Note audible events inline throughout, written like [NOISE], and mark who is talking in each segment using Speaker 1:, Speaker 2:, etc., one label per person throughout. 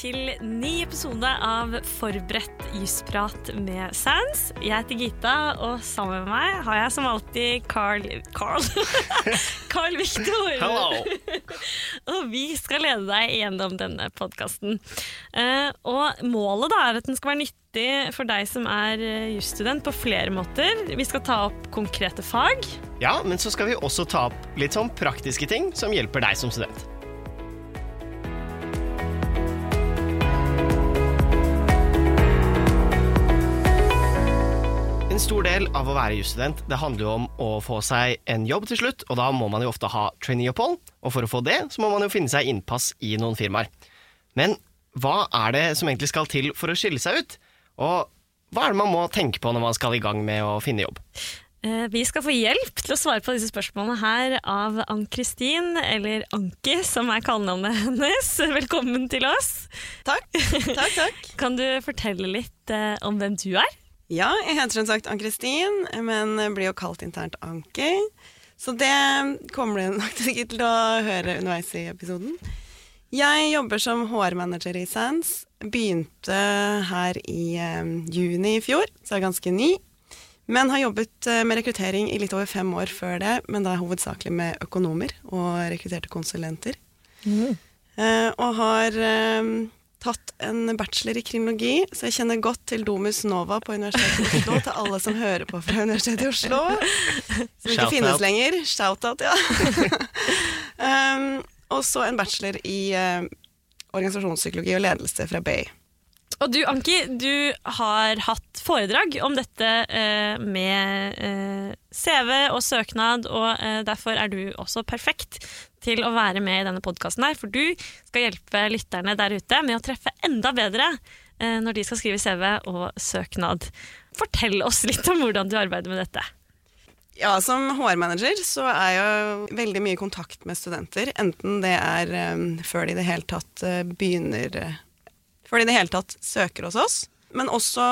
Speaker 1: til ny episode av Forberedt jusprat med Sans. Jeg heter Gita, og sammen med meg har jeg som alltid Carl Carl, [LAUGHS] Carl Victor.
Speaker 2: Hello! [LAUGHS]
Speaker 1: og vi skal lede deg gjennom denne podkasten. og målet da er at den skal være nyttig for deg som er jusstudent på flere måter. Vi skal ta opp konkrete fag.
Speaker 2: Ja, men så skal vi også ta opp litt sånn praktiske ting som hjelper deg som student. En stor del av å være jusstudent det handler jo om å få seg en jobb til slutt, og da må man jo ofte ha traineeopphold, og for å få det så må man jo finne seg innpass i noen firmaer. Men hva er det som egentlig skal til for å skille seg ut? Og hva er det man må tenke på når man skal i gang med å finne jobb?
Speaker 1: Eh, vi skal få hjelp til å svare på disse spørsmålene her av Ann-Kristin, eller Anki, som er kallenavnet hennes. [LAUGHS] Velkommen til oss.
Speaker 3: Takk. takk, takk. [LAUGHS]
Speaker 1: Kan du fortelle litt eh, om hvem du er?
Speaker 3: Ja, jeg heter som sagt Ann-Kristin, men blir jo kalt internt Anki. Så det kommer du nok sikkert til å høre underveis i episoden. Jeg jobber som HR-manager i Sands. Begynte her i eh, juni i fjor, så jeg er ganske ny. Men har jobbet eh, med rekruttering i litt over fem år før det, men da hovedsakelig med økonomer og rekrutterte konsulenter. Mm. Eh, og har tatt en bachelor i kriminologi, så jeg kjenner godt til Domus Nova på Universitetet i Oslo, til alle som hører på fra Universitetet i Oslo. Som ikke finnes lenger. Shout-out, ja. [LAUGHS] um, og så en bachelor i uh, organisasjonspsykologi og ledelse fra Bay.
Speaker 1: Og du Anki, du har hatt foredrag om dette eh, med eh, CV og søknad, og eh, derfor er du også perfekt til å være med i denne podkasten her. For du skal hjelpe lytterne der ute med å treffe enda bedre eh, når de skal skrive CV og søknad. Fortell oss litt om hvordan du arbeider med dette.
Speaker 3: Ja, Som HR-manager så er jeg veldig mye i kontakt med studenter. Enten det er um, før de i det hele tatt uh, begynner før de i det hele tatt søker hos oss. Men også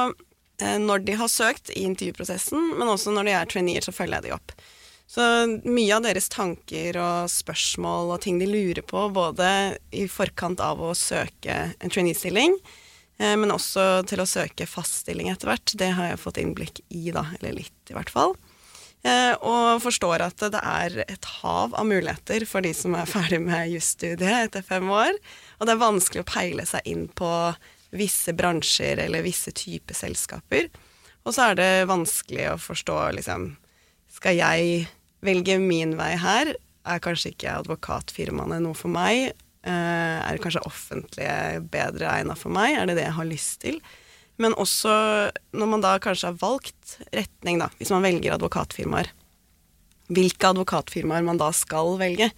Speaker 3: eh, når de har søkt i intervjuprosessen, men også når de er traineer, så følger jeg de opp. Så mye av deres tanker og spørsmål og ting de lurer på, både i forkant av å søke en trainee-stilling, eh, men også til å søke fast stilling etter hvert, det har jeg fått innblikk i, da. Eller litt, i hvert fall. Eh, og forstår at det er et hav av muligheter for de som er ferdig med jusstudiet etter fem år. Og det er vanskelig å peile seg inn på visse bransjer eller visse typer selskaper. Og så er det vanskelig å forstå liksom Skal jeg velge min vei her? Er kanskje ikke advokatfirmaene noe for meg? Uh, er kanskje offentlige bedre egna for meg? Er det det jeg har lyst til? Men også når man da kanskje har valgt retning, da, hvis man velger advokatfirmaer, hvilke advokatfirmaer man da skal velge.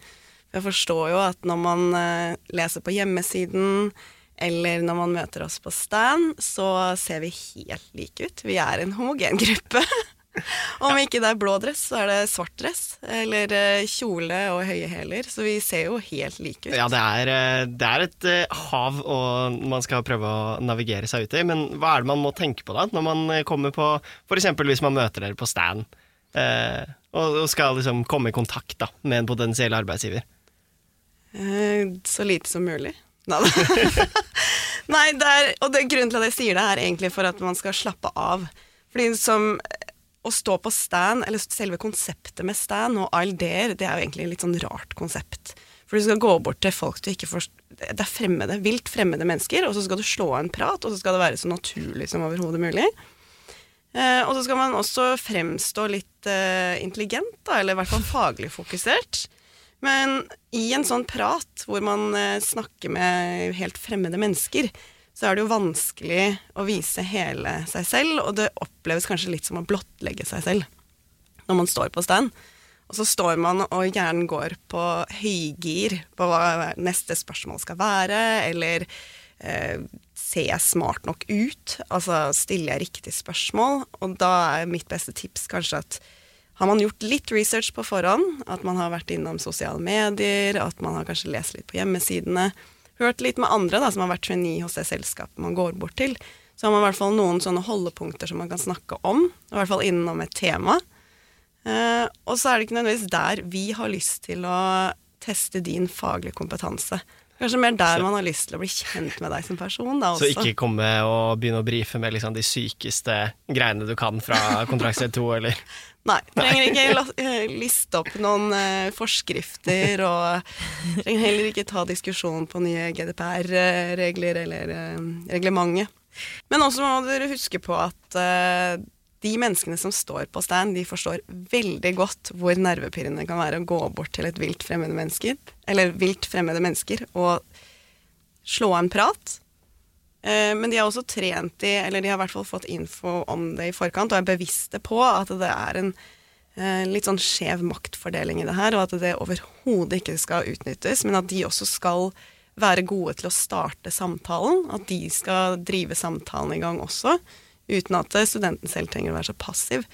Speaker 3: Jeg forstår jo at når man uh, leser på hjemmesiden, eller når man møter oss på stand, så ser vi helt like ut. Vi er en homogen gruppe. [LAUGHS] [LAUGHS] Om ikke det er blå dress, så er det svart dress. Eller eh, kjole og høye hæler. Så vi ser jo helt like ut.
Speaker 2: Ja, det er, eh, det er et uh, hav og man skal prøve å navigere seg ut i. Men hva er det man må tenke på da, når man kommer på F.eks. hvis man møter dere på stand og, skal liksom komme i kontakt da, med en potensiell arbeidsgiver?
Speaker 3: Så lite som mulig. [LAUGHS] Nei, det er, og det, grunnen til at jeg sier det, er egentlig for at man skal slappe av. Fordi som å stå på stand, eller selve konseptet med stand og I'll dare, det er jo egentlig et litt sånn rart konsept. For du skal gå bort til folk du ikke forstår Det er fremmede, vilt fremmede mennesker, og så skal du slå av en prat, og så skal det være så naturlig som overhodet mulig. Eh, og så skal man også fremstå litt eh, intelligent, da, eller i hvert fall faglig fokusert. Men i en sånn prat hvor man eh, snakker med helt fremmede mennesker, så er det jo vanskelig å vise hele seg selv, og det oppleves kanskje litt som å blottlegge seg selv når man står på stand. Og så står man og hjernen går på høygir på hva neste spørsmål skal være, eller eh, ser jeg smart nok ut? Altså stiller jeg riktig spørsmål? Og da er mitt beste tips kanskje at har man gjort litt research på forhånd, at man har vært innom sosiale medier, at man har kanskje lest litt på hjemmesidene, hørt litt med andre da, som har vært geni hos det selskapet man går bort til, så har man i hvert fall noen sånne holdepunkter som man kan snakke om, i hvert fall innom et tema. Eh, og så er det ikke nødvendigvis der vi har lyst til å teste din faglige kompetanse. Kanskje mer der man har lyst til å bli kjent med deg som person. Da,
Speaker 2: Så ikke komme og begynne å brife med liksom de sykeste greiene du kan fra kontraktssted 2, eller [LAUGHS]
Speaker 3: Nei, trenger ikke eh, liste opp noen eh, forskrifter, og trenger heller ikke ta diskusjon på nye GDPR-regler eller eh, reglementet. Men også må dere huske på at de menneskene som står på stand, de forstår veldig godt hvor nervepirrende det kan være å gå bort til et vilt fremmede mennesker, eller vilt fremmede mennesker, og slå en prat. Eh, Men de har også trent i, eller de har i hvert fall fått info om det i forkant, og er bevisste på at det er en eh, litt sånn skjev maktfordeling i det her, og at det overhodet ikke skal utnyttes, men at de også skal være gode til å starte samtalen, at de skal drive samtalen i gang også, uten at studenten selv trenger å være så passiv.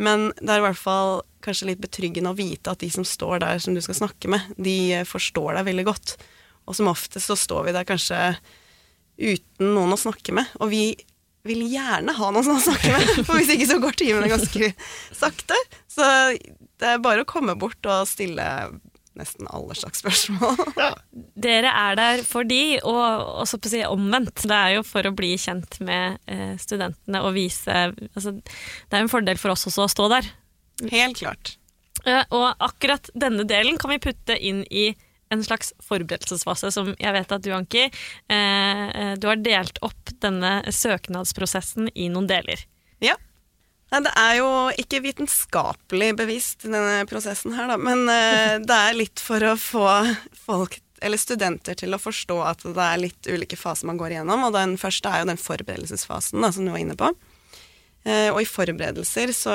Speaker 3: Men det er i hvert fall kanskje litt betryggende å vite at de som står der som du skal snakke med, de eh, forstår deg veldig godt. Og som oftest så står vi der kanskje uten noen å snakke med. Og vi vil gjerne ha noen å snakke med, [LAUGHS] for hvis ikke så går timene ganske sakte. Så det er bare å komme bort og stille nesten alle slags spørsmål. [LAUGHS]
Speaker 2: Ja.
Speaker 1: Dere er der for de, og også på å si omvendt. Det er jo for å bli kjent med eh, studentene og vise altså, Det er en fordel for oss også å stå der.
Speaker 3: Helt klart.
Speaker 1: Eh, og akkurat denne delen kan vi putte inn i en slags forberedelsesfase, som jeg vet at du, Anki, eh, eh, du har delt opp denne søknadsprosessen i noen deler.
Speaker 3: Ja. Det er jo ikke vitenskapelig bevist, denne prosessen her, da. Men eh, det er litt for å få folk, eller studenter, til å forstå at det er litt ulike faser man går igjennom. Og den første er jo den forberedelsesfasen, da, som du var inne på. Eh, og i forberedelser så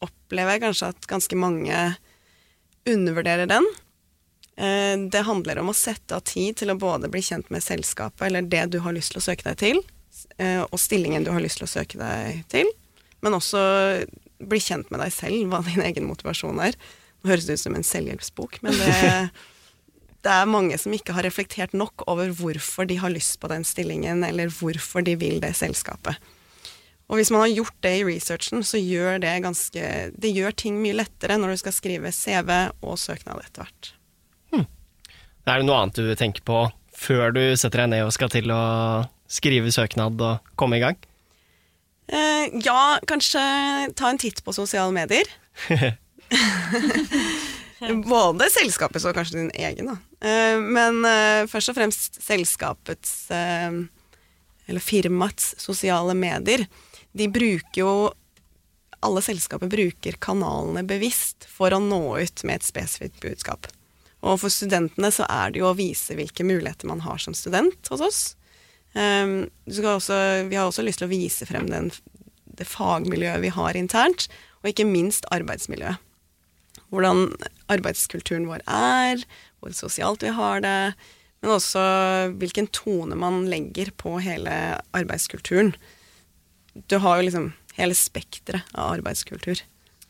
Speaker 3: opplever jeg kanskje at ganske mange undervurderer den. Eh, det handler om å sette av tid til å både bli kjent med selskapet, eller det du har lyst til å søke deg til, eh, og stillingen du har lyst til å søke deg til, men også bli kjent med deg selv, hva din egen motivasjon er. Nå høres det ut som en selvhjelpsbok, men det, [LAUGHS] det er mange som ikke har reflektert nok over hvorfor de har lyst på den stillingen, eller hvorfor de vil det selskapet. Og hvis man har gjort det i researchen, så gjør det ganske Det gjør ting mye lettere når du skal skrive CV og søknad etter hvert.
Speaker 2: Er det noe annet du tenker på før du setter deg ned og skal til å skrive søknad og komme i gang?
Speaker 3: Eh, ja, kanskje ta en titt på sosiale medier. [LAUGHS] Både selskapets og kanskje din egen, da. Eh, men eh, først og fremst selskapets, eh, eller firmaets, sosiale medier. De bruker jo Alle selskaper bruker kanalene bevisst for å nå ut med et spesifikt budskap. Og for studentene så er det jo å vise hvilke muligheter man har som student hos oss. Um, også, vi har også lyst til å vise frem den, det fagmiljøet vi har internt, og ikke minst arbeidsmiljøet. Hvordan arbeidskulturen vår er, hvor sosialt vi har det, men også hvilken tone man legger på hele arbeidskulturen. Du har jo liksom hele spekteret av arbeidskultur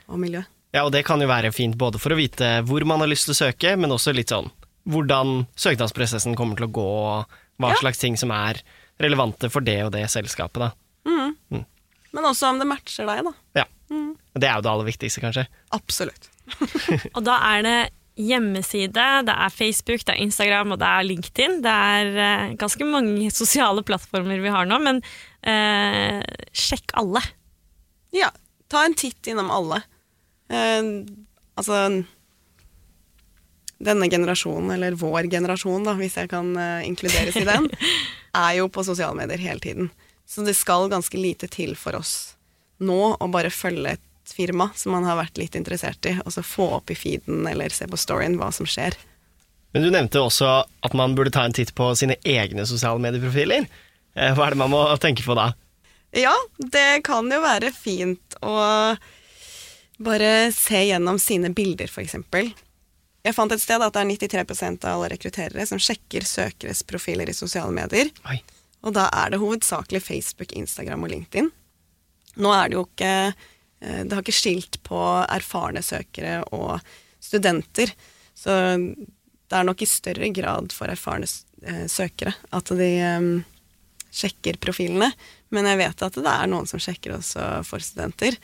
Speaker 3: og miljø.
Speaker 2: Ja, og det kan jo være fint både for å vite hvor man har lyst til å søke, men også litt sånn hvordan søknadsprosessen kommer til å gå, og hva
Speaker 3: Ja.
Speaker 2: slags ting som er relevante for det og det selskapet, da.
Speaker 3: Men også om det matcher deg, da.
Speaker 2: Ja. Det er jo det aller viktigste, kanskje.
Speaker 3: Absolutt. [LAUGHS]
Speaker 1: Og da er det hjemmeside, det er Facebook, det er Instagram og det er LinkedIn. Det er eh, ganske mange [LAUGHS] sosiale plattformer vi har nå, men eh, sjekk alle.
Speaker 3: Ja, ta en titt innom alle. Eh, altså Denne generasjonen, eller vår generasjon, da, hvis jeg kan eh, inkluderes i den, [LAUGHS] er jo på sosiale medier hele tiden. Så det skal ganske lite til for oss nå å bare følge et firma som man har vært litt interessert i, og så få opp i feeden eller se på storyen hva som skjer.
Speaker 2: Men du nevnte også at man burde ta en titt på sine egne sosiale medieprofiler. Eh, Hva er det man må tenke på da?
Speaker 3: Ja, det kan jo være fint å bare se gjennom sine bilder, f.eks. Jeg fant et sted at det er 93% av alle rekrutterere som sjekker søkeres profiler i sosiale medier.
Speaker 2: Oi.
Speaker 3: Og da er det hovedsakelig Facebook, Instagram og LinkedIn. Nå er det jo ikke eh, Det har ikke skilt på erfarne søkere og studenter. Så det er nok i større grad for erfarne eh, søkere at de eh, sjekker profilene. Men jeg vet at det er noen som sjekker også for studenter.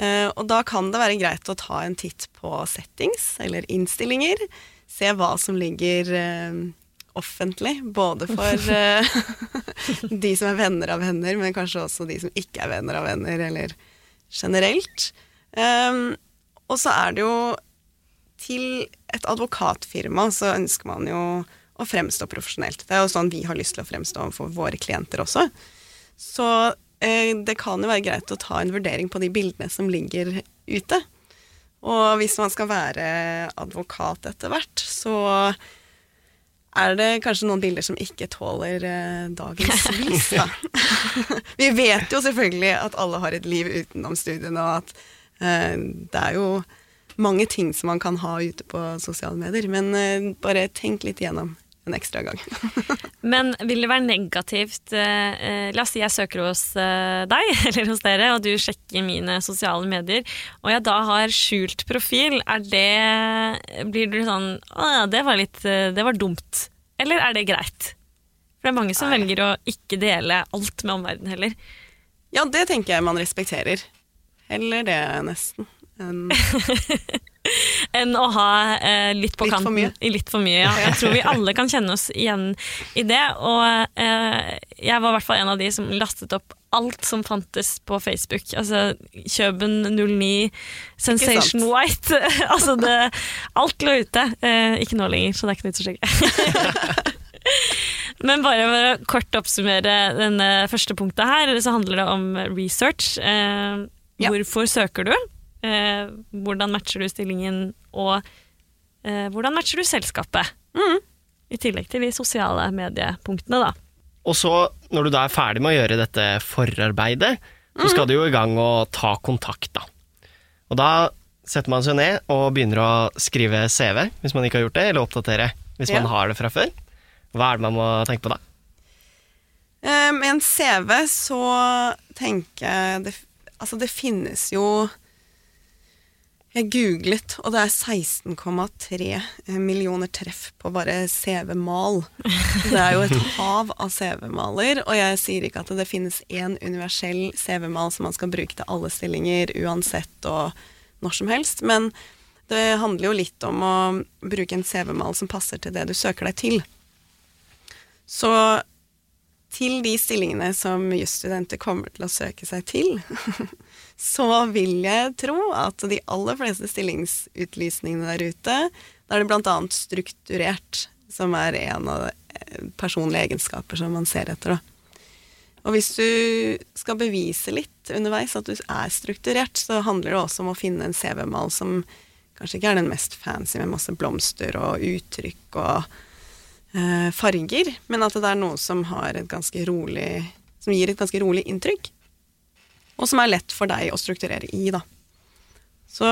Speaker 3: Eh, og da kan det være greit å ta en titt på settings eller innstillinger. Se hva som ligger eh, offentlig. Både for [LAUGHS] eh, [LAUGHS] de som er venner av venner, men kanskje også de som ikke er venner av venner, eller generelt. Og så er det jo Til et advokatfirma så ønsker man jo å fremstå profesjonelt. Det er jo sånn vi har lyst til å fremstå overfor våre klienter også. Så det kan jo være greit å ta en vurdering på de bildene som ligger ute. Og hvis man skal være advokat etter hvert, så er det kanskje noen bilder som ikke tåler eh, dagens [LAUGHS] lys, da. [LAUGHS] Vi vet jo selvfølgelig at alle har et liv utenom studiene, og at eh, det er jo mange ting som man kan ha ute på sosiale medier. Men eh, bare tenk litt igjennom en ekstra gang. [LAUGHS]
Speaker 1: Men vil det være negativt eh, eh, La oss si jeg søker hos eh, deg [LAUGHS] eller hos dere, og du sjekker mine sosiale medier, og jeg da har skjult profil. Er det Blir du sånn Å ja, det var litt eh, Det var dumt. Eller er det greit? For det er mange som
Speaker 3: Nei.
Speaker 1: velger å ikke dele alt med omverdenen heller.
Speaker 3: Ja, det tenker jeg man respekterer. Heller det, nesten. enn [LAUGHS] [LAUGHS]
Speaker 1: Enn å ha eh, litt på
Speaker 3: Litt
Speaker 1: kanten. For litt for mye, ja. Jeg tror vi alle kan kjenne oss igjen i det. Og eh, jeg var i hvert fall en av de som lastet opp alt som fantes på Facebook. Altså Kjøben 09, Sensation. White. [LAUGHS] altså det, alt lå ute. Eh, ikke nå lenger, så det er ikke nytt å sjekke. [LAUGHS] Men bare for å kort oppsummere denne første punktet her, så handler det om research. Eh,
Speaker 3: Ja.
Speaker 1: Hvorfor søker du? Eh, hvordan matcher du stillingen, og eh, hvordan matcher du selskapet?
Speaker 3: Mm.
Speaker 1: I tillegg til de sosiale mediepunktene, da.
Speaker 2: Og så, når du da er ferdig med å gjøre dette forarbeidet, så skal du jo i gang og ta kontakt, da. Og da setter man seg ned og begynner å skrive CV, hvis man ikke har gjort det, eller oppdatere hvis man har det fra før. Hva er det man må tenke på da?
Speaker 3: Med Med en CV så tenker jeg det, Altså, det finnes jo Jeg googlet, og det er 16,3 millioner treff på bare CV-mal. Det er jo et hav av CV-maler, og jeg sier ikke at det finnes én universell CV-mal som man skal bruke til alle stillinger, uansett og når som helst, men det handler jo litt om å bruke en CV-mal som passer til det du søker deg til. Så til de stillingene som jusstudenter kommer til å søke seg til, [LAUGHS] så vil jeg tro at de aller fleste stillingsutlysningene der ute, da er det annet strukturert, som er en av eh, personlige egenskaper som man ser etter. Da. Og hvis du skal bevise litt underveis at du er strukturert, så handler det også om å finne en CV-mal som kanskje ikke er den mest fancy med masse blomster og uttrykk og eh, farger, men at det er noe som rolig Som gir et ganske rolig inntrykk. Og som er lett for deg å strukturere i, da. Så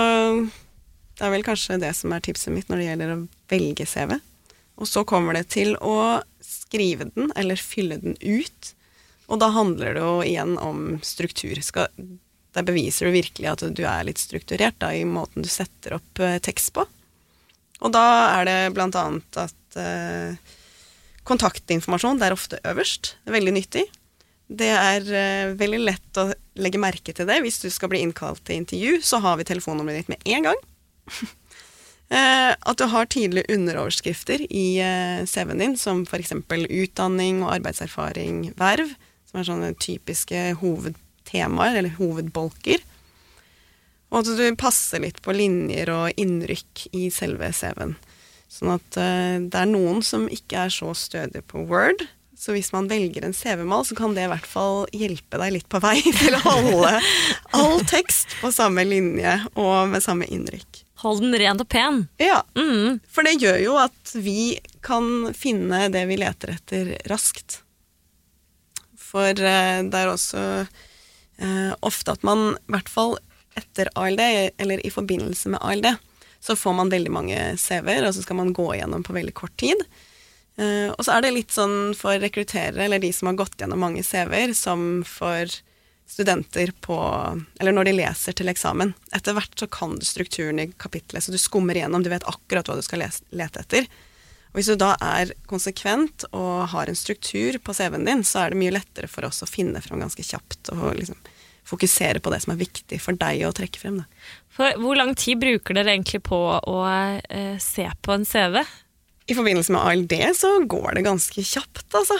Speaker 3: det er vel kanskje det som er tipset mitt når det gjelder å velge CV. Og så kommer det til å skrive den, eller fylle den ut. Og da handler det jo igjen om struktur. Skal, der beviser du virkelig at du er litt strukturert da, i måten du setter opp eh, tekst på. Og da er det blant annet at eh, kontaktinformasjon det er ofte øverst. Er veldig nyttig. Det er eh, veldig lett å legge merke til det. Hvis du skal bli innkalt til intervju, så har vi telefonnummeret ditt med en gang. [LAUGHS] Eh, at du har tydelige underoverskrifter i eh, CV-en din, som f.eks. utdanning og arbeidserfaring, verv, som er sånne typiske hovedtemaer, eller hovedbolker. Og at du passer litt på linjer og innrykk i selve CV-en. Sånn at eh, det er noen som ikke er så stødige på Word. Så hvis man velger en CV-mal, så kan det i hvert fall hjelpe deg litt på vei [LAUGHS] til å holde all tekst på samme linje og med samme innrykk.
Speaker 1: Hold den ren og pen.
Speaker 3: Ja,
Speaker 1: Mm.
Speaker 3: for det gjør jo at vi kan finne det vi leter etter, raskt. For eh, det er også eh, ofte at man, i hvert fall etter ALD, eller i forbindelse med ALD, så får man veldig mange CV-er, og så skal man gå igjennom på veldig kort tid. Eh, og så er det litt sånn for rekrutterere, eller de som har gått gjennom mange CV-er, som for studenter på Eller når de leser til eksamen. Etter hvert så kan du strukturen i kapitlet, så du skummer igjennom, du vet akkurat hva du skal lese, lete etter. Og hvis du da er konsekvent og har en struktur på CV-en din, så er det mye lettere for oss å finne fram ganske kjapt og liksom fokusere på det som er viktig for deg å trekke frem. Da.
Speaker 1: For hvor lang tid bruker dere egentlig på å eh, se på en CV?
Speaker 3: I forbindelse med ALD så går det ganske kjapt, altså.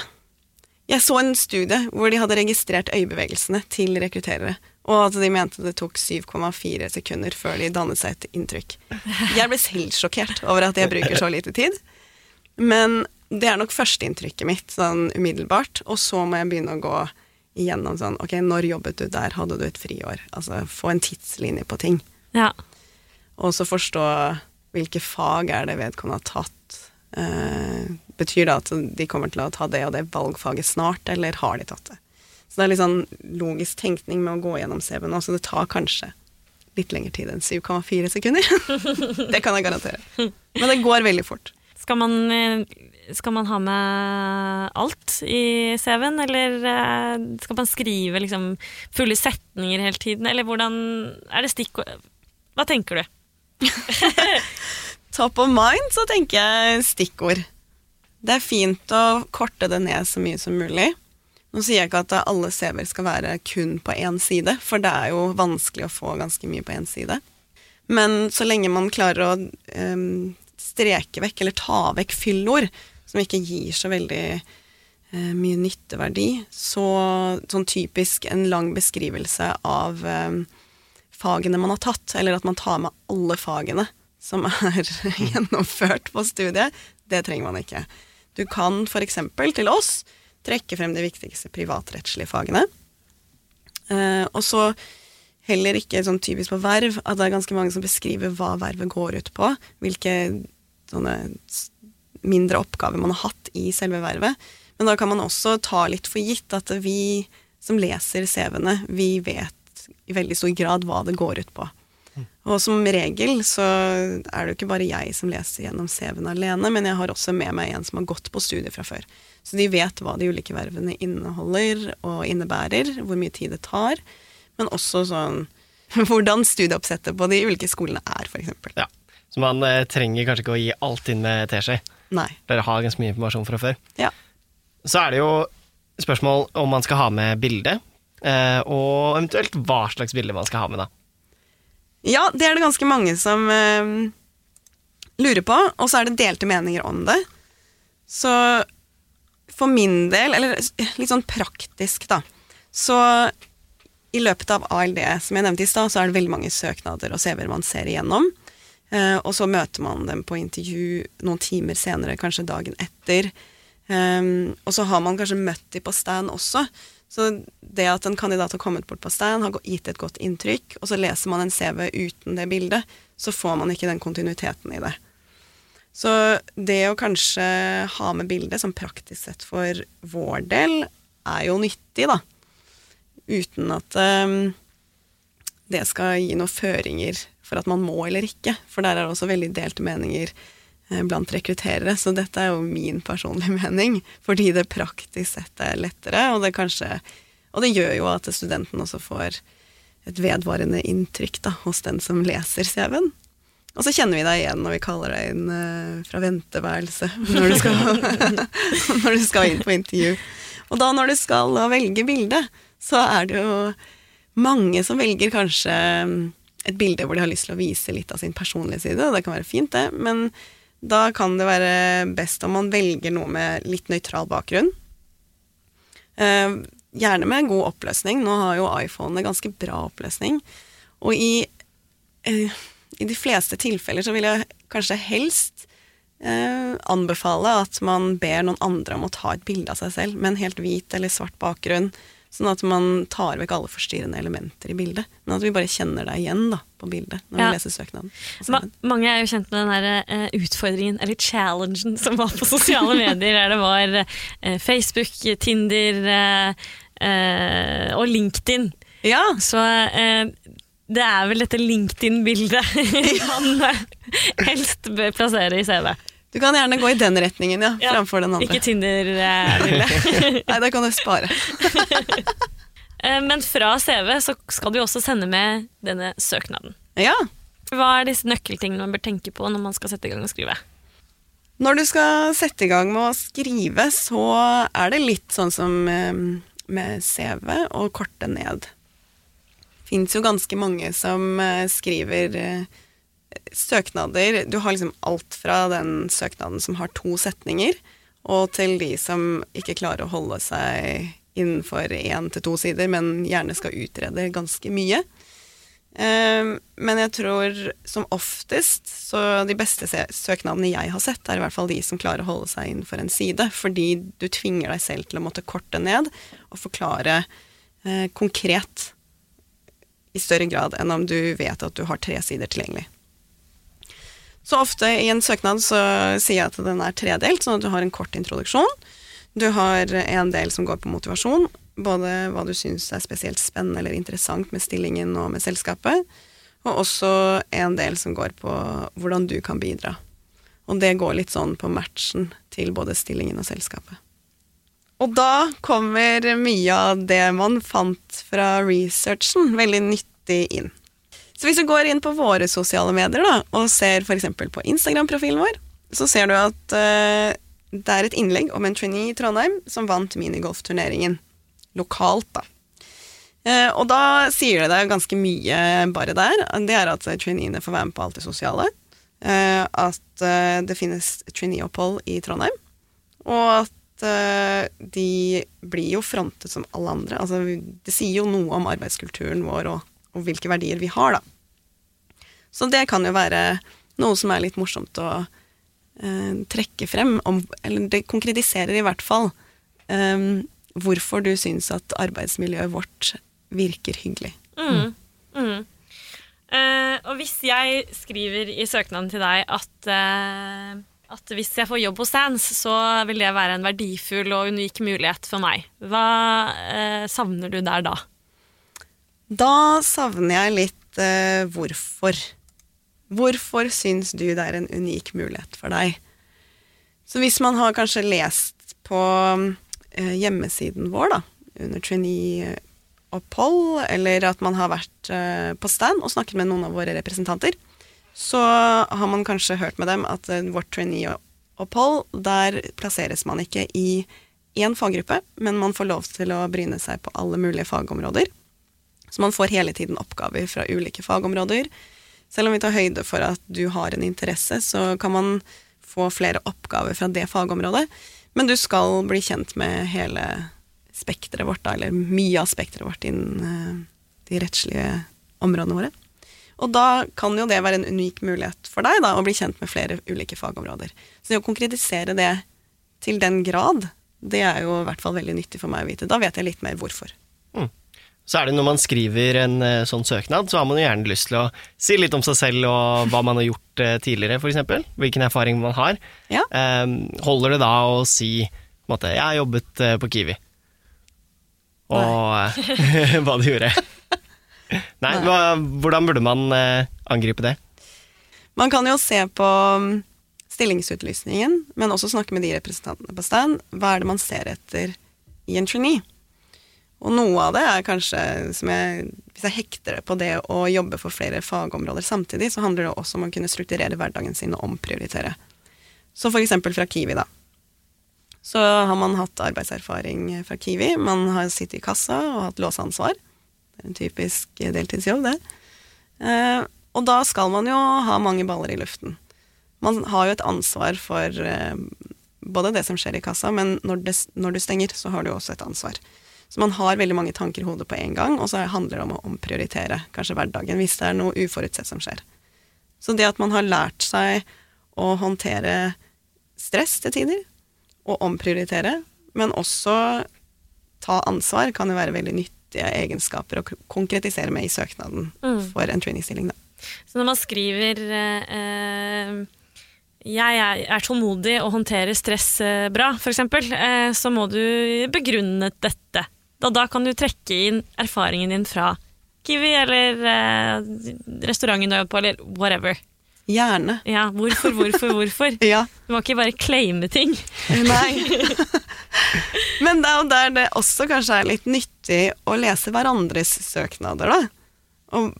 Speaker 3: Jeg så en studie hvor de hadde registrert øyebevegelsene til rekrutterere, og at de mente det tok 7,4 sekunder før de dannet seg et inntrykk. Jeg ble selv sjokkert over at jeg bruker så lite tid. Men det er nok førsteinntrykket mitt sånn umiddelbart, og så må jeg begynne å gå igjennom sånn Ok, når jobbet du der? Hadde du et friår? Altså få en tidslinje på ting.
Speaker 1: Ja.
Speaker 3: Og så forstå hvilke fag er det vedkommende har tatt. Eh, betyr det at de kommer til å ta det og det valgfaget snart, eller har de tatt det? Så det er litt sånn logisk tenkning med å gå gjennom CV-en også. Det tar kanskje litt lengre tid enn 7,4 sekunder. [LAUGHS] det kan jeg garantere. Men det går veldig fort.
Speaker 1: Skal man, eh, skal man ha med alt i CV-en, eller eh, skal man skrive liksom fulle setninger hele tiden, eller hvordan er det stikkord Hva tenker du? [LAUGHS]
Speaker 3: Top of mind så tenker jeg stikkord. Det er fint å korte det ned så mye som mulig. Nå sier jeg ikke at alle CV-er skal være kun på én side, for det er jo vanskelig å få ganske mye på én side. Men så lenge man klarer å um, streke vekk, eller ta vekk fyllord, som ikke gir så veldig uh, mye nytteverdi, så sånn typisk en lang beskrivelse av um, fagene man har tatt, eller at man tar med alle fagene som er [LAUGHS] gjennomført på studiet, det trenger man ikke. Du kan f.eks. til oss trekke frem de viktigste privatrettslige fagene. Eh, og så heller ikke sånn typisk på verv, at det er ganske mange som beskriver hva vervet går ut på. Hvilke sånne mindre oppgaver man har hatt i selve vervet. Men da kan man også ta litt for gitt at vi som leser CV-ene, vi vet i veldig stor grad hva det går ut på. Og som regel så er det jo ikke bare jeg som leser gjennom CV-en alene, men jeg har også med meg en som har gått på studiet fra før. Så de vet hva de ulike vervene inneholder og innebærer, hvor mye tid det tar, men også sånn [LAUGHS] hvordan studieoppsettet på de ulike skolene er, f.eks.
Speaker 2: Ja. Så man eh, trenger kanskje ikke å gi alt inn med teskje.
Speaker 3: Nei.
Speaker 2: Dere har ganske mye informasjon fra før.
Speaker 3: Ja.
Speaker 2: Så er det jo spørsmål om man skal ha med bilde, eh, og eventuelt hva slags bilde man skal ha med, da.
Speaker 3: Ja, det er det ganske mange som eh, lurer på, og så er det delte meninger om det. Så for min del, eller litt sånn praktisk, da, så i løpet av ALD, som jeg nevnte i stad, så er det veldig mange søknader og CV-er man ser igjennom. Eh, og så møter man dem på intervju noen timer senere, kanskje dagen etter. Um, og så har man kanskje møtt dem på stand også. Så det at en kandidat har kommet bort på stand, har gitt et godt inntrykk, og så leser man en CV uten det bildet, så får man ikke den kontinuiteten i det. Så det å kanskje ha med bildet som praktisk sett for vår del, er jo nyttig, da. Uten at um, det skal gi noen føringer for at man må eller ikke. For der er det også veldig delte meninger blant rekrutterere, så dette er jo min personlige [LAUGHS] mening, fordi det praktisk sett er lettere, og det kanskje Og det gjør jo at studenten også får et vedvarende inntrykk da, hos den som leser CV-en. Og så kjenner vi deg igjen når vi kaller deg inn uh, fra venteværelse [LAUGHS] når du, skal, [LAUGHS] når du skal inn på intervju. Og da når du skal velge bilde, så er det jo mange som velger kanskje mm, et bilde hvor de har lyst til å vise litt av sin personlige side, og det kan være fint, det, men da kan det være best om man velger noe med litt nøytral bakgrunn. Eh, gjerne med god oppløsning. Nå har jo iPhone ganske bra oppløsning. Og i, eh, i, de fleste tilfeller så vil jeg kanskje helst eh, anbefale at man ber noen andre om å ta et bilde av seg selv med en helt hvit eller svart bakgrunn. Sånn at man tar vekk alle forstyrrende elementer i bildet. Men at vi bare kjenner deg igjen da, på bildet når
Speaker 1: Ja.
Speaker 3: vi leser søknaden.
Speaker 1: Ma mange er jo kjent med den der, uh, utfordringen, eller challengen, som var på sosiale [LAUGHS] medier. Der det var uh, Facebook, Tinder uh, eh, og LinkedIn.
Speaker 3: Ja,
Speaker 1: Så eh, det er vel dette LinkedIn-bildet [LAUGHS] man eh, helst bør plassere i CV.
Speaker 3: Du kan gjerne gå i den retningen, ja,
Speaker 1: Ja,
Speaker 3: framfor den andre.
Speaker 1: Ikke Tinder-bildet. [LAUGHS]
Speaker 3: Nei, det kan du spare. [LAUGHS]
Speaker 1: Eh, Men fra CV så skal du også sende med denne søknaden.
Speaker 3: Ja.
Speaker 1: Hva er disse nøkkeltingene man bør tenke på når man skal sette i gang og skrive?
Speaker 3: Når du skal sette i gang med å skrive, så er det litt sånn som eh, med CV, å korte ned. Fins jo ganske mange som eh, skriver eh, søknader Du har liksom alt fra den søknaden som har to setninger, og til de som ikke klarer å holde seg innenfor én til to sider, men gjerne skal utrede ganske mye. Eh, men jeg tror som oftest så de beste søknadene jeg har sett, er i hvert fall de som klarer å holde seg innenfor en side, fordi du tvinger deg selv til å måtte korte ned og forklare eh, konkret i større grad enn om du vet at du har tre sider tilgjengelig. Så ofte i en søknad så sier jeg at den er tredelt, sånn at du har en kort introduksjon. Du har en del som går på motivasjon, både hva du syns er spesielt spennende eller interessant med stillingen og med selskapet, og også en del som går på hvordan du kan bidra. Og det går litt sånn på matchen til både stillingen og selskapet. Og da kommer mye av det man fant fra researchen, veldig nyttig inn. Så hvis du går inn på våre sosiale medier da, og ser f.eks. på Instagram-profilen vår, så ser du at uh, det er et innlegg om en trainee i Trondheim som vant minigolfturneringen. Lokalt, da. Uh, og da sier det deg ganske mye bare der. Det er at traineene får være med på alt det sosiale. Uh, at det finnes trainee-opphold i Trondheim. Og at de blir jo frontet som alle andre. Altså, det sier jo noe om arbeidskulturen vår og og hvilke verdier vi har, da. Så det kan jo være noe som er litt morsomt å eh, trekke frem, om, eller det konkretiserer i hvert fall eh, hvorfor du syns at arbeidsmiljøet vårt virker hyggelig.
Speaker 1: Mm. Mm. Uh, og hvis jeg skriver i søknaden til deg at, uh, at hvis jeg får jobb hos Sands, så vil det være en verdifull og unik mulighet for meg, hva uh, savner du der da?
Speaker 3: Da savner jeg litt eh, hvorfor. Hvorfor syns du det er en unik mulighet for deg? Så hvis man har kanskje lest på eh, hjemmesiden vår, da, under trainee-opphold, eller at man har vært eh, på stand og snakket med noen av våre representanter, så har man kanskje hørt med dem at eh, vårt trainee-opphold, der plasseres man ikke i én faggruppe, men man får lov til å bryne seg på alle mulige fagområder. Så man får hele tiden oppgaver fra ulike fagområder. Selv om vi tar høyde for at du har en interesse, så kan man få flere oppgaver fra det fagområdet. Men du skal bli kjent med hele spekteret vårt, da, eller mye av spekteret vårt innen uh, de rettslige områdene våre. Og da kan jo det være en unik mulighet for deg da, å bli kjent med flere ulike fagområder. Så det å konkretisere det til den grad, det er jo i hvert fall veldig nyttig for meg å vite. Da vet jeg litt mer hvorfor.
Speaker 2: Så er det når man skriver en eh, sånn søknad, så har man jo gjerne lyst til å si litt om seg selv og hva man har gjort eh, tidligere, f.eks. Hvilken erfaring man har. Ja. Um, holder det da å si på en måte, 'jeg har jobbet eh, på Kiwi', og [LAUGHS] hva du gjorde? [LAUGHS] Nei, hva, hvordan burde man angripe det?
Speaker 3: Man kan jo se på mm, stillingsutlysningen, men også snakke med de representantene på stand. Hva er det man ser etter i en trainee? Og noe av det er kanskje jeg, Hvis jeg hekter det på det å jobbe for flere fagområder samtidig, så handler det også om å kunne strukturere hverdagen sin og omprioritere. Så for eksempel fra Kiwi, da. Så har man hatt arbeidserfaring fra Kiwi. Man har sittet i kassa og hatt låseansvar. Det er en typisk deltidsjobb, det. Eh, og da skal man jo ha mange baller i luften. Man har jo et ansvar for eh, både det som skjer i kassa, men når, du stenger, så har du også et ansvar. Så man har veldig mange tanker i hodet på en gang, og så handler det om å omprioritere kanskje hverdagen hvis det er noe uforutsett som skjer. Så det at man har lært seg å håndtere stress til tider, og omprioritere, men også ta ansvar, kan jo være veldig nyttige egenskaper å konkretisere med i søknaden mm. for en trainingsstilling.
Speaker 1: Så når man skriver eh, jeg er, tålmodig og håndterer stress eh, bra, f.eks., eh, så må du begrunne dette da, da kan du trekke inn erfaringen din fra Kiwi eller eh, restauranten du har jobbet på, eller whatever.
Speaker 3: Gjerne.
Speaker 1: Ja, Hvorfor, hvorfor, hvorfor? [LAUGHS]
Speaker 3: ja.
Speaker 1: Du må ikke bare claime ting.
Speaker 3: Nei. [LAUGHS] Men det er jo der det også kanskje er litt nyttig å lese hverandres søknader, da. Og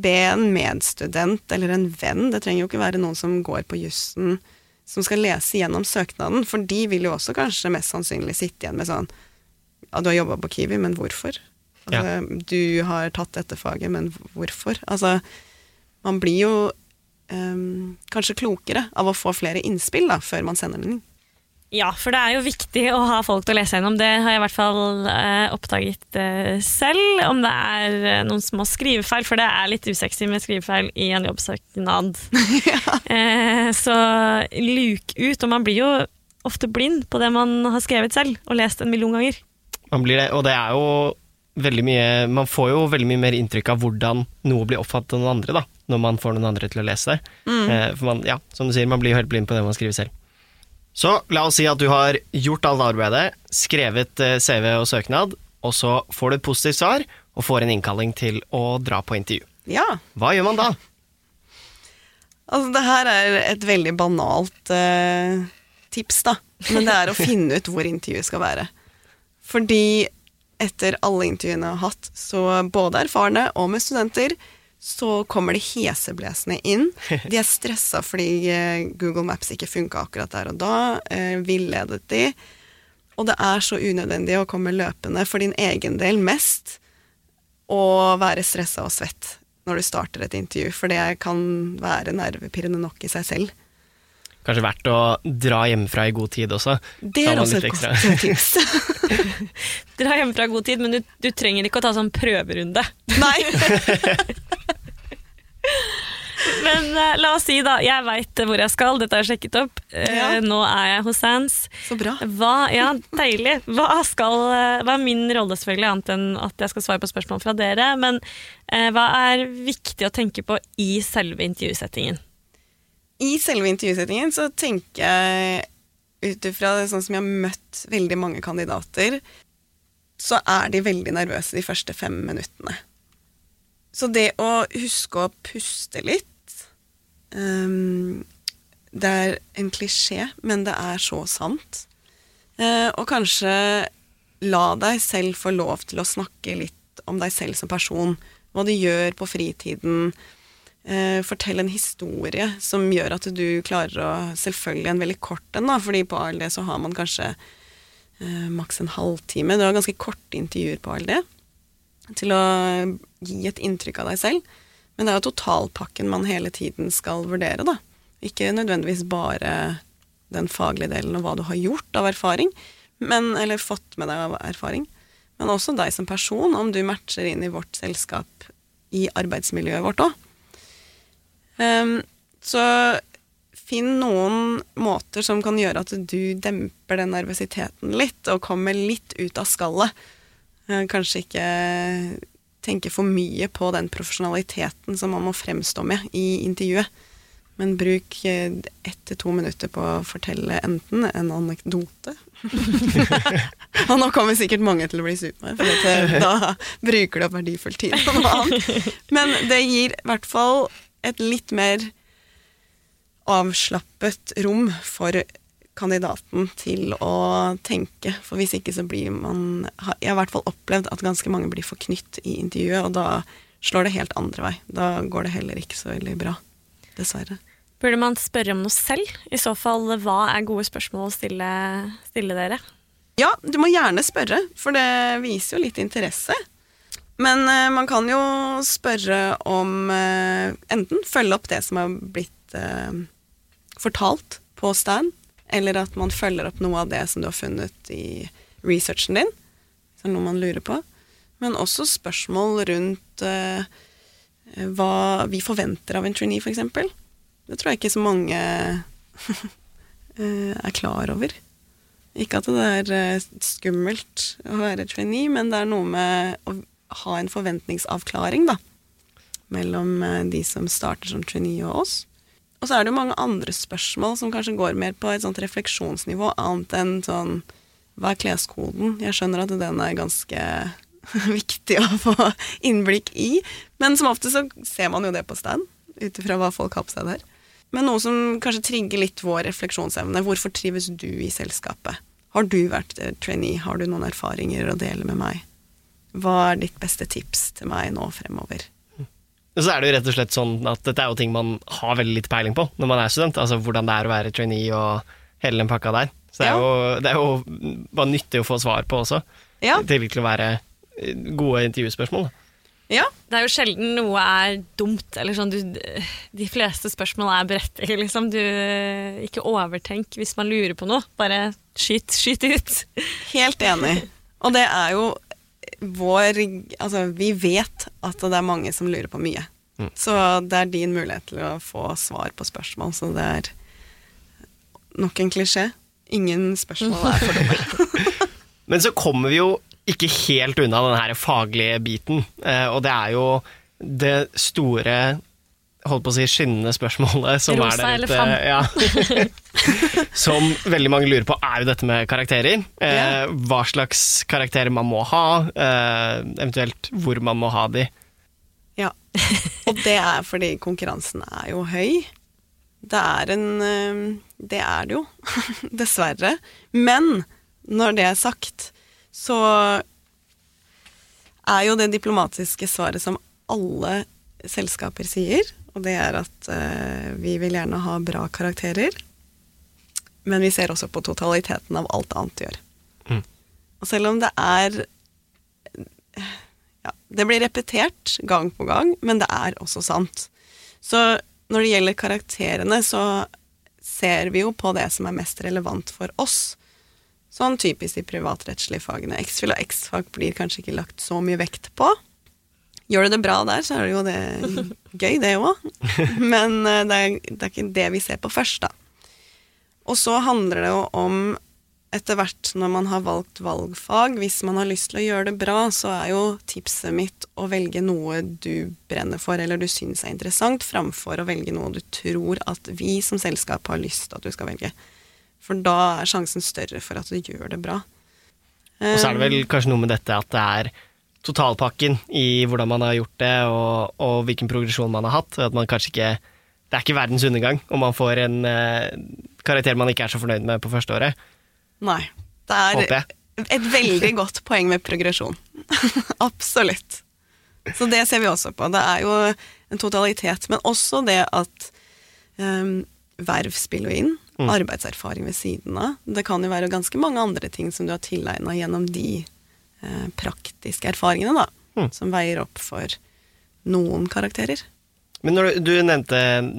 Speaker 3: be en medstudent eller en venn, det trenger jo ikke være noen som går på jussen, som skal lese gjennom søknaden, for de vil jo også kanskje mest sannsynlig sitte igjen med sånn ja, du har jobba på Kiwi, men hvorfor? Altså, ja. Du har tatt dette faget, men hvorfor? Altså, man blir jo um, kanskje klokere av å få flere innspill da, før man sender den inn.
Speaker 1: Ja, for det er jo viktig å ha folk til å lese gjennom. Det har jeg i hvert fall eh, oppdaget eh, selv. Om det er eh, noen små skrivefeil, for det er litt usexy med skrivefeil i en jobbsøknad. [LAUGHS] eh, så luk ut. Og man blir jo ofte blind på det man har skrevet selv og lest en million ganger.
Speaker 2: Man blir det, og det er jo veldig mye Man får jo veldig mye mer inntrykk av hvordan noe blir oppfattet av noen andre, da, når man får noen andre til å lese det. Eh, for man, ja, som du sier, man blir jo helt blind på det man skriver selv. Så la oss si at du har gjort alt arbeidet, skrevet eh, CV og søknad, og så får du et positivt svar og får en innkalling til å dra på intervju.
Speaker 3: Ja,
Speaker 2: Hva gjør man da?
Speaker 3: altså det her er et veldig banalt eh, tips, da. Men det er å [LAUGHS] finne ut hvor intervjuet skal være. Fordi etter alle intervjuene jeg har hatt, så både erfarne og med studenter, så kommer de heseblesende inn. [LAUGHS] De er stressa fordi eh, Google Maps ikke funka akkurat der og da. Eh, Villedet de. Og det er så unødvendig å komme løpende for din egen del mest å være stressa og svett når du starter et intervju, for det kan være nervepirrende nok i seg selv.
Speaker 2: Kanskje verdt å dra hjemmefra i god tid også.
Speaker 3: Det er også et godt tips. [LAUGHS]
Speaker 1: Dra hjemmefra i god tid, men du, du trenger ikke å ta sånn prøverunde.
Speaker 3: Nei. [LAUGHS]
Speaker 1: Men uh, la oss si, da, jeg veit hvor jeg skal, dette har jeg sjekket opp. Uh,
Speaker 3: Ja.
Speaker 1: Nå er jeg hos Sans.
Speaker 3: Så bra.
Speaker 1: Hva, ja, deilig. Hva, skal, uh, hva er min rolle, selvfølgelig, annet enn at jeg skal svare på spørsmål fra dere? Men hva er viktig å tenke på i selve intervjusettingen?
Speaker 3: I selve intervjusettingen så tenker jeg ut ifra sånn som jeg har møtt veldig mange kandidater, så er de veldig nervøse de første fem minuttene. Så det å huske å puste litt um, Det er en klisjé, men det er så sant. Uh, og kanskje la deg selv få lov til å snakke litt om deg selv som person. Hva du gjør på fritiden. Eh, fortell en historie som gjør at du klarer å Selvfølgelig en veldig kort en, da, fordi på ALD så har man kanskje eh, maks en halvtime. Du har ganske korte intervjuer på ALD til å gi et inntrykk av deg selv. Men det er jo totalpakken man hele tiden skal vurdere, da. Ikke nødvendigvis bare den faglige delen og hva du har gjort av erfaring, men, eller fått med deg av erfaring, men også deg som person, om du matcher inn i vårt selskap i arbeidsmiljøet vårt òg. Så finn noen måter som kan gjøre at du demper den nervøsiteten litt, og kommer litt ut av skallet. Eh, Kanskje ikke tenke for mye på den profesjonaliteten som man må fremstå med i intervjuet. Men bruk eh, ett til to minutter på å fortelle enten en anekdote [LAUGHS] Og nå kommer sikkert mange til å bli super, for da bruker du opp verdifull tid på noe annet. Men det gir i hvert fall et litt mer avslappet rom for kandidaten til å tenke. For hvis ikke så blir man Jeg har i hvert fall opplevd at ganske mange blir forknytt i intervjuet, og da slår det helt andre vei. Da går det heller ikke så veldig bra. Dessverre.
Speaker 1: Burde man spørre om noe selv? I så fall, hva er gode spørsmål å stille, stille dere?
Speaker 3: Ja, du må gjerne spørre, for det viser jo litt interesse. Men eh, man kan jo spørre om eh, enten følge opp det som har blitt eh, fortalt på stand, eller at man følger opp noe av det som du har funnet i researchen din, hvis det er noe man lurer på. Men også spørsmål rundt eh, hva vi forventer av en trainee, f.eks. Det tror jeg ikke så mange [LAUGHS] eh, er klar over. Ikke at det er eh, skummelt å være trainee, men det er noe med å ha en forventningsavklaring, da. Mellom eh, de som starter som trainee og oss. Og så er det jo mange andre spørsmål som kanskje går mer på et sånt refleksjonsnivå, annet enn sånn Hva er kleskoden? Jeg skjønner at den er ganske [LAUGHS] viktig å få innblikk i, men som ofte så ser man jo det på stand, ut ifra hva folk har på seg der. Men noe som kanskje trigger litt vår refleksjonsevne. Hvorfor trives du i selskapet? Har du vært eh, trainee? Har du noen erfaringer å dele med meg? Hva er ditt beste tips til meg nå fremover?
Speaker 2: Og så er det jo rett og slett sånn at dette er jo ting man har veldig litt peiling på når man er student. Altså hvordan det er å være trainee og hele den pakka der. Så det er,
Speaker 3: Ja.
Speaker 2: jo, det er jo bare nyttig å få svar på også.
Speaker 3: Ja,
Speaker 2: I tillegg til å være eh, gode intervjuspørsmål.
Speaker 3: Ja.
Speaker 1: Det er jo sjelden noe er dumt, eller sånn du, De fleste spørsmål er berettiget, liksom. Du, ikke overtenk hvis man lurer på noe. Bare skyt, skyt ut.
Speaker 3: Helt enig. Og det er jo vår Altså, vi vet at det er mange som lurer på mye. Så det er din mulighet til å få svar på spørsmål. Så det er nok en klisjé. Ingen spørsmål er for dumme. [LAUGHS] [LAUGHS]
Speaker 2: Men så kommer vi jo ikke helt unna den her faglige biten, eh, og det er jo det store holdt på å si skinnende spørsmålet som
Speaker 1: Rosa
Speaker 2: er der ute. Ja. [LAUGHS] som veldig mange lurer på, er jo dette med karakterer. Eh, Hva slags karakterer man må ha, eh, eventuelt hvor man må ha de.
Speaker 3: Ja. [LAUGHS] Og det er fordi konkurransen er jo høy. Det er en eh, Det er det jo, [LAUGHS] dessverre. Men når det er sagt, så er jo det diplomatiske svaret som alle selskaper sier, og det er at eh, vi vil gjerne ha bra karakterer, men vi ser også på totaliteten av alt annet de gjør.
Speaker 2: Mm.
Speaker 3: Og selv om det er ja, Det blir repetert gang på gang, men det er også sant. Så når det gjelder karakterene, så ser vi jo på det som er mest relevant for oss. Sånn typisk de privatrettslige fagene. X-fil og X-fag blir kanskje ikke lagt så mye vekt på. Gjør du det bra der, så er det jo det gøy, det òg. [LAUGHS] Men eh, det er, det er ikke det vi ser på først, da. Og så handler det jo om etter hvert når man har valgt valgfag, hvis man har lyst til å gjøre det bra, så er jo tipset mitt å velge noe du brenner for eller du syns er interessant, framfor å velge noe du tror at vi som selskap har lyst til at du skal velge. For da er sjansen større for at du gjør det bra.
Speaker 2: Og så er det vel kanskje noe med dette at det er totalpakken i hvordan man har gjort det, og, og hvilken progresjon man har hatt. At man kanskje ikke Det er ikke verdens undergang om man får en eh, karakter man ikke er så fornøyd med på første året.
Speaker 3: Nei. Det er et veldig [LAUGHS] godt poeng med progresjon. [LAUGHS] Absolutt. Så det ser vi også på. Det er jo en totalitet, men også det at um, verv spiller inn.
Speaker 2: Mm.
Speaker 3: Arbeidserfaring ved siden av. Det kan jo være ganske mange andre ting som du har tilegna gjennom de eh, praktiske erfaringene, da.
Speaker 2: Mm.
Speaker 3: Som veier opp for noen karakterer.
Speaker 2: Men når du, du nevnte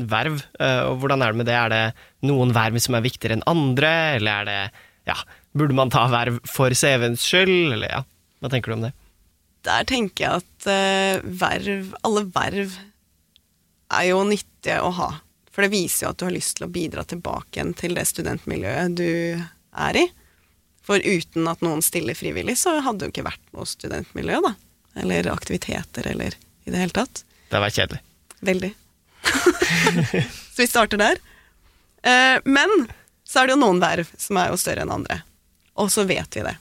Speaker 2: verv, eh, og hvordan er det med det? Er det noen verv som er viktigere enn andre, eller er det ja, Burde man ta verv for CV-ens skyld, eller ja, hva tenker du om det?
Speaker 3: Der tenker jeg at uh, verv, alle verv er jo nyttige å ha. For det viser jo at du har lyst til å bidra tilbake igjen til det studentmiljøet du er i. For uten at noen stiller frivillig, så hadde det jo ikke vært noe studentmiljø, da. Eller aktiviteter, eller i det hele tatt.
Speaker 2: Det har vært kjedelig.
Speaker 3: Veldig. [LAUGHS] så vi starter der. Eh, men så er det jo noen verv som er jo større enn andre. Og så vet vi det.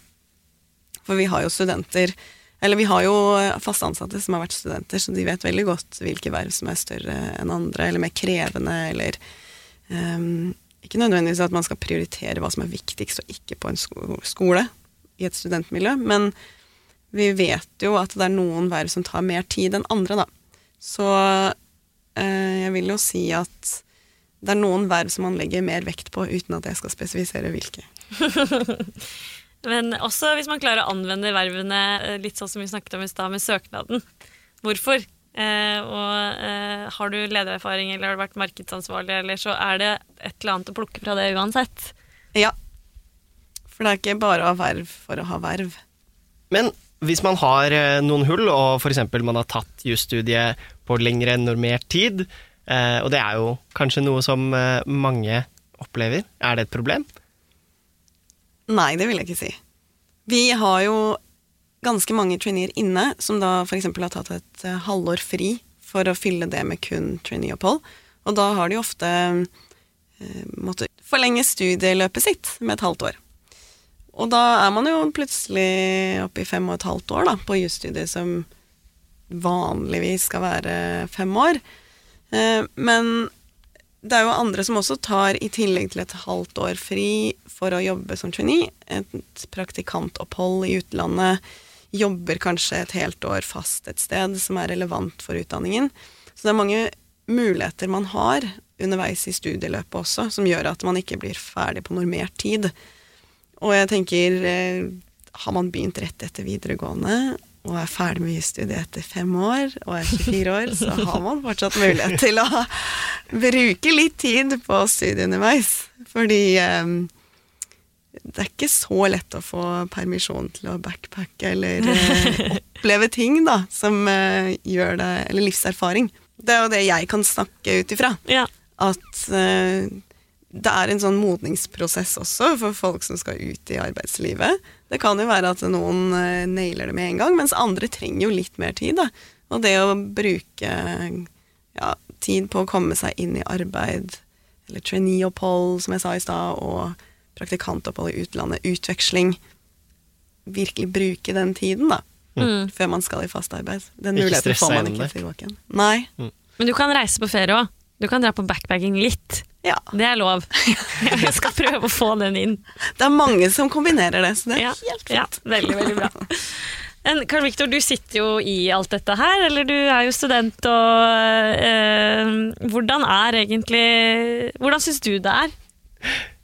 Speaker 3: For vi har jo studenter Eller vi har jo fast ansatte som har vært studenter, så de vet veldig godt hvilke verv som er større enn andre, eller mer krevende, eller um, Ikke nødvendigvis at man skal prioritere hva som er viktigst og ikke på en skole i et studentmiljø, men vi vet jo at det er noen verv som tar mer tid enn andre, da. Så jeg vil jo si at det er noen verv som man legger mer vekt på, uten at jeg skal spesifisere hvilke. [LAUGHS]
Speaker 1: Men også hvis man klarer å anvende vervene eh, litt sånn som vi snakket om i stad, med søknaden. Hvorfor? Eh, og eh, har du ledererfaring eller har du vært markedsansvarlig, eller så er det et eller annet å plukke fra det uansett.
Speaker 3: Ja. For det er ikke bare å ha verv for å ha verv.
Speaker 2: Men hvis man har eh, noen hull, og f.eks. man har tatt jusstudiet på lengre enn normert tid, eh, og det er jo kanskje noe som eh, mange opplever, er det et problem?
Speaker 3: Nei, det vil jeg ikke si. Vi har jo ganske mange traineer inne som da f.eks. har tatt et halvår fri for å fylle det med kun traineeopphold. Og da har de ofte måttet forlenge studieløpet sitt med et halvt år. Og da er man jo plutselig oppe i fem og et halvt år da, på jusstudiet som vanligvis skal være fem år. Eh, men det er jo andre som også tar, i tillegg til et halvt år fri for å jobbe som trainee, et praktikantopphold i utlandet, jobber kanskje et helt år fast et sted som er relevant for utdanningen. Så det er mange muligheter man har underveis i studieløpet også, som gjør at man ikke blir ferdig på normert tid. Og jeg tenker, eh, har man begynt rett etter videregående, og er ferdig med jusstudiet etter fem år og er 24 år, så har man fortsatt mulighet til å bruke litt tid på studiet underveis. Fordi eh, det er ikke så lett å få permisjon til å backpacke eller eh, [LAUGHS] oppleve ting da, som eh, gjør det Eller livserfaring. Det er jo det jeg kan snakke ut ifra.
Speaker 1: Ja.
Speaker 3: At eh, det er en sånn modningsprosess også for folk som skal ut i arbeidslivet. Det kan jo være at noen eh, nailer det med en gang, mens andre trenger jo litt mer tid. Da. Og det å bruke ja, tid på å komme seg inn i arbeid, eller trainee-opphold, som jeg sa i stad, og praktikantopphold i utlandet, utveksling Virkelig bruke den tiden, da.
Speaker 1: Mm.
Speaker 3: Før man skal i fast arbeid. Den
Speaker 2: Ikke
Speaker 3: muligheten får man ikke
Speaker 2: tilbake
Speaker 3: tilbake. Nei.
Speaker 1: Men du kan reise på ferie òg. Du kan dra på backpacking litt.
Speaker 3: Ja.
Speaker 1: Det er lov. [LAUGHS] Jeg skal prøve å få den inn.
Speaker 3: Det er mange som kombinerer det, så det er
Speaker 1: Ja,
Speaker 3: helt fint.
Speaker 1: ja, veldig, veldig bra. [LAUGHS] Karl Viktor, du sitter jo i alt dette her, eller du er jo student, og eh, hvordan er egentlig Hvordan syns du det er?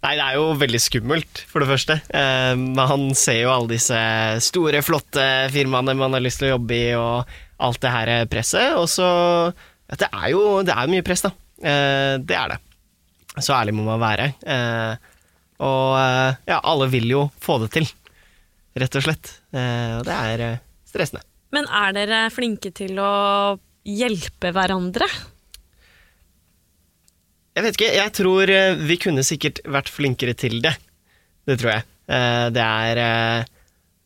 Speaker 2: Nei, det er jo veldig skummelt, for det første. Eh, man ser jo alle disse store, flotte firmaene man har lyst til å jobbe i, og alt det her presset. Og så Det er jo det er mye press, da. Eh, det er det. Så ærlig må man være. Eh, og eh, ja, alle vil jo få det til, rett og slett. Eh, og det er stressende.
Speaker 1: Men er dere flinke til å hjelpe hverandre?
Speaker 2: Jeg vet ikke, jeg tror vi kunne sikkert vært flinkere til det. Det tror jeg. Eh, Det er,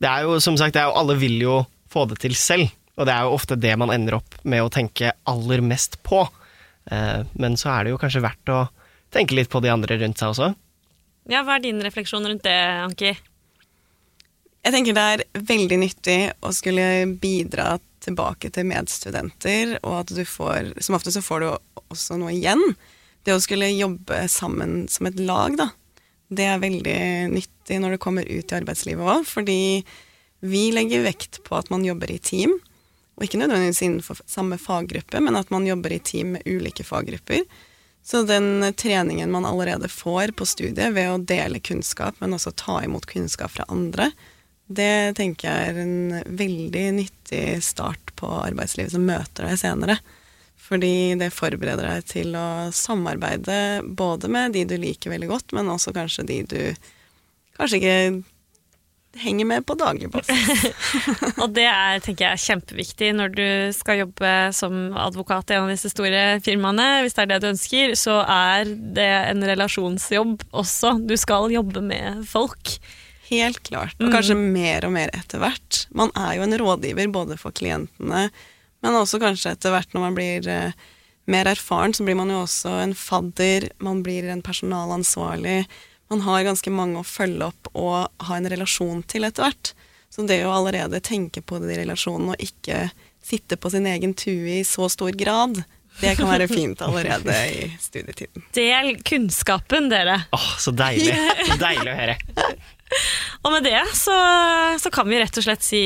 Speaker 2: det er jo, som sagt, det er jo, alle vil jo få det til selv. Og det er jo ofte det man ender opp med å tenke aller mest på. Eh, Men så er det jo kanskje verdt å tenke litt på de andre rundt seg også.
Speaker 1: Ja, Hva er din refleksjon rundt det, Anki?
Speaker 3: Jeg tenker det er veldig nyttig å skulle bidra tilbake til medstudenter, og at du får Som ofte så får du også noe igjen. Det å skulle jobbe sammen som et lag, da. Det er veldig nyttig når du kommer ut i arbeidslivet òg, fordi vi legger vekt på at man jobber i team. Og ikke nødvendigvis innenfor samme faggruppe, men at man jobber i team med ulike faggrupper. Så den treningen man allerede får på studiet ved å dele kunnskap, men også ta imot kunnskap fra andre, det tenker jeg er en veldig nyttig start på arbeidslivet som møter deg senere. Fordi det forbereder deg til å samarbeide både med de du liker veldig godt, men også kanskje de du kanskje ikke henger med på daglig basis. [LAUGHS]
Speaker 1: Og det er tenker jeg, kjempeviktig når du skal jobbe som advokat i en av disse store firmaene. Hvis det er det du ønsker, så er det en relasjonsjobb også. Du skal jobbe med folk.
Speaker 3: Helt klart. Og kanskje mer og mer etter hvert. Man er jo en rådgiver både for klientene, men også kanskje etter hvert når man blir eh, mer erfaren, så blir man jo også en fadder, man blir en personalansvarlig. Man har ganske mange å følge opp og ha en relasjon til etter hvert. Så det å allerede tenke på de relasjonene og ikke sitte på sin egen tue i så stor grad, det kan være fint allerede i studietiden.
Speaker 1: Del kunnskapen, dere.
Speaker 2: Åh, så deilig. Så deilig å høre.
Speaker 1: Og med det så, så kan vi rett og slett si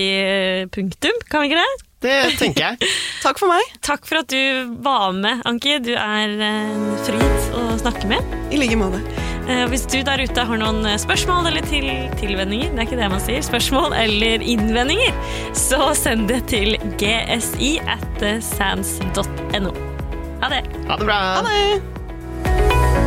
Speaker 1: punktum, kan vi ikke det?
Speaker 2: Det tenker jeg. [LAUGHS]
Speaker 3: Takk for meg.
Speaker 1: Takk for at du var med, Anki. Du er en fryd å snakke med.
Speaker 3: I like måte.
Speaker 1: Eh, Hvis du der ute har noen eh, spørsmål eller til, tilvendinger, det er ikke det man sier, spørsmål eller innvendinger, så send det til gsi at sans.no. Ha det!
Speaker 2: Ha det bra.
Speaker 3: Ha det!